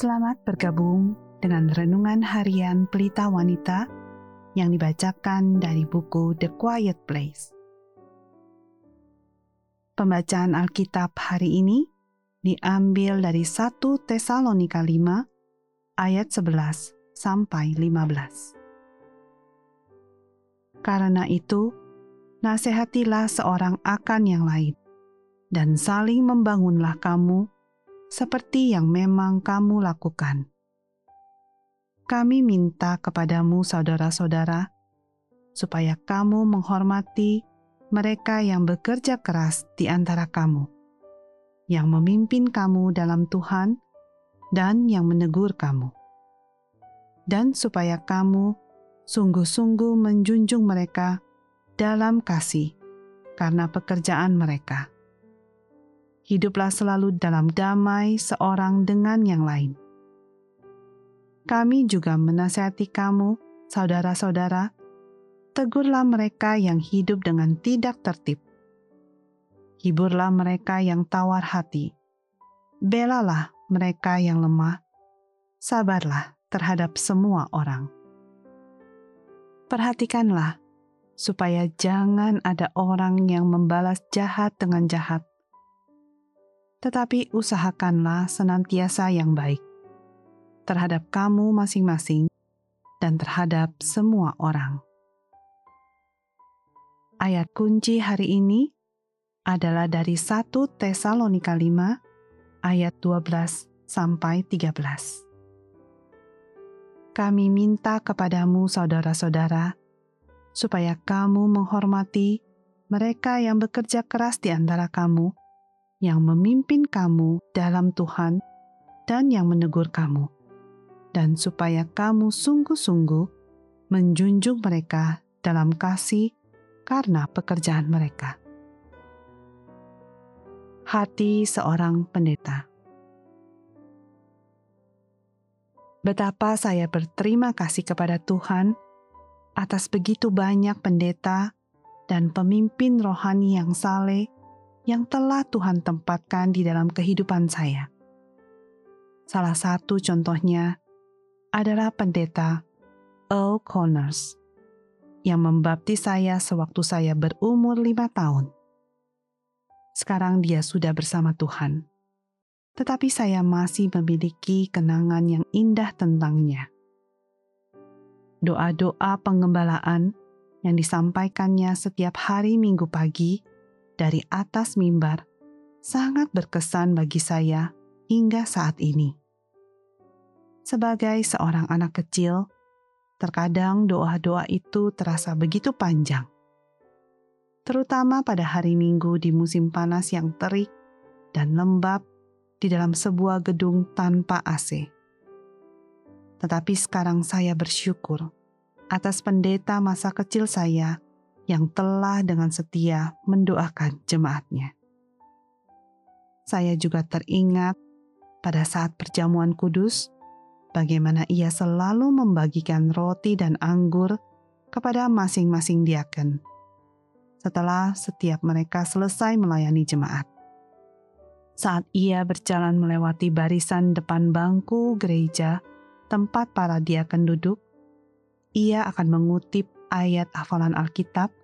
Selamat bergabung dengan renungan harian Pelita Wanita yang dibacakan dari buku The Quiet Place. Pembacaan Alkitab hari ini diambil dari 1 Tesalonika 5 ayat 11 sampai 15. Karena itu, nasihatilah seorang akan yang lain, dan saling membangunlah kamu seperti yang memang kamu lakukan. Kami minta kepadamu, saudara-saudara, supaya kamu menghormati mereka yang bekerja keras di antara kamu, yang memimpin kamu dalam Tuhan, dan yang menegur kamu, dan supaya kamu sungguh-sungguh menjunjung mereka dalam kasih karena pekerjaan mereka hiduplah selalu dalam damai seorang dengan yang lain. Kami juga menasihati kamu, saudara-saudara, tegurlah mereka yang hidup dengan tidak tertib. Hiburlah mereka yang tawar hati. Belalah mereka yang lemah. Sabarlah terhadap semua orang. Perhatikanlah supaya jangan ada orang yang membalas jahat dengan jahat tetapi usahakanlah senantiasa yang baik terhadap kamu masing-masing dan terhadap semua orang. Ayat kunci hari ini adalah dari 1 Tesalonika 5 ayat 12 sampai 13. Kami minta kepadamu saudara-saudara supaya kamu menghormati mereka yang bekerja keras di antara kamu yang memimpin kamu dalam Tuhan dan yang menegur kamu, dan supaya kamu sungguh-sungguh menjunjung mereka dalam kasih karena pekerjaan mereka. Hati seorang pendeta. Betapa saya berterima kasih kepada Tuhan atas begitu banyak pendeta dan pemimpin rohani yang saleh yang telah Tuhan tempatkan di dalam kehidupan saya. Salah satu contohnya adalah pendeta Earl Connors yang membaptis saya sewaktu saya berumur lima tahun. Sekarang dia sudah bersama Tuhan, tetapi saya masih memiliki kenangan yang indah tentangnya. Doa-doa pengembalaan yang disampaikannya setiap hari Minggu pagi dari atas mimbar sangat berkesan bagi saya hingga saat ini. Sebagai seorang anak kecil, terkadang doa-doa itu terasa begitu panjang, terutama pada hari Minggu di musim panas yang terik dan lembab di dalam sebuah gedung tanpa AC. Tetapi sekarang saya bersyukur atas pendeta masa kecil saya yang telah dengan setia mendoakan jemaatnya. Saya juga teringat pada saat perjamuan kudus, bagaimana ia selalu membagikan roti dan anggur kepada masing-masing diaken setelah setiap mereka selesai melayani jemaat. Saat ia berjalan melewati barisan depan bangku gereja tempat para diaken duduk, ia akan mengutip ayat hafalan Alkitab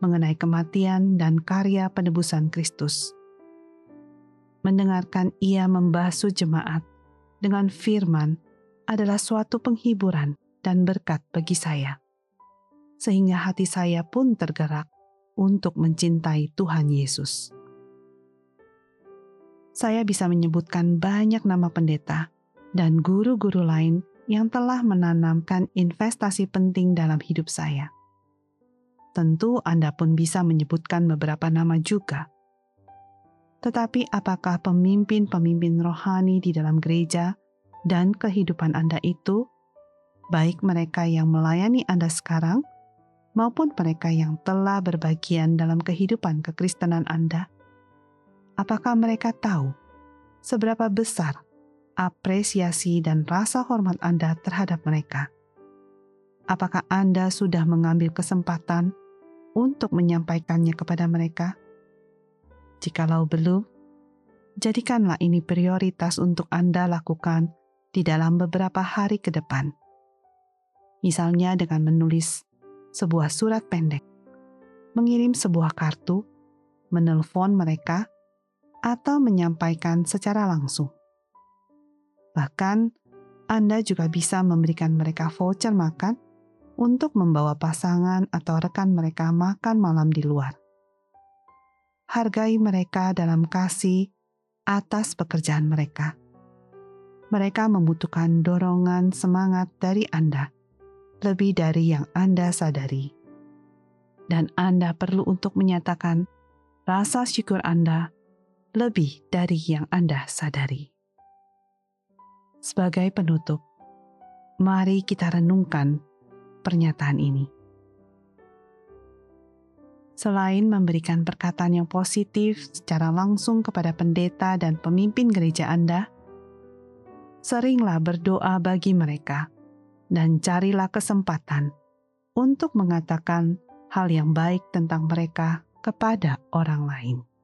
mengenai kematian dan karya penebusan Kristus. Mendengarkan ia membasuh jemaat dengan firman adalah suatu penghiburan dan berkat bagi saya, sehingga hati saya pun tergerak untuk mencintai Tuhan Yesus. Saya bisa menyebutkan banyak nama pendeta dan guru-guru lain yang telah menanamkan investasi penting dalam hidup saya tentu Anda pun bisa menyebutkan beberapa nama juga. Tetapi apakah pemimpin-pemimpin rohani di dalam gereja dan kehidupan Anda itu, baik mereka yang melayani Anda sekarang maupun mereka yang telah berbagian dalam kehidupan kekristenan Anda, apakah mereka tahu seberapa besar apresiasi dan rasa hormat Anda terhadap mereka? Apakah Anda sudah mengambil kesempatan untuk menyampaikannya kepada mereka? Jikalau belum, jadikanlah ini prioritas untuk Anda lakukan di dalam beberapa hari ke depan. Misalnya dengan menulis sebuah surat pendek, mengirim sebuah kartu, menelpon mereka, atau menyampaikan secara langsung. Bahkan, Anda juga bisa memberikan mereka voucher makan untuk membawa pasangan atau rekan mereka makan malam di luar. Hargai mereka dalam kasih atas pekerjaan mereka mereka membutuhkan dorongan semangat dari Anda, lebih dari yang Anda sadari. Dan Anda perlu untuk menyatakan rasa syukur Anda lebih dari yang Anda sadari. Sebagai penutup, mari kita renungkan pernyataan ini. Selain memberikan perkataan yang positif secara langsung kepada pendeta dan pemimpin gereja Anda, seringlah berdoa bagi mereka, dan carilah kesempatan untuk mengatakan hal yang baik tentang mereka kepada orang lain.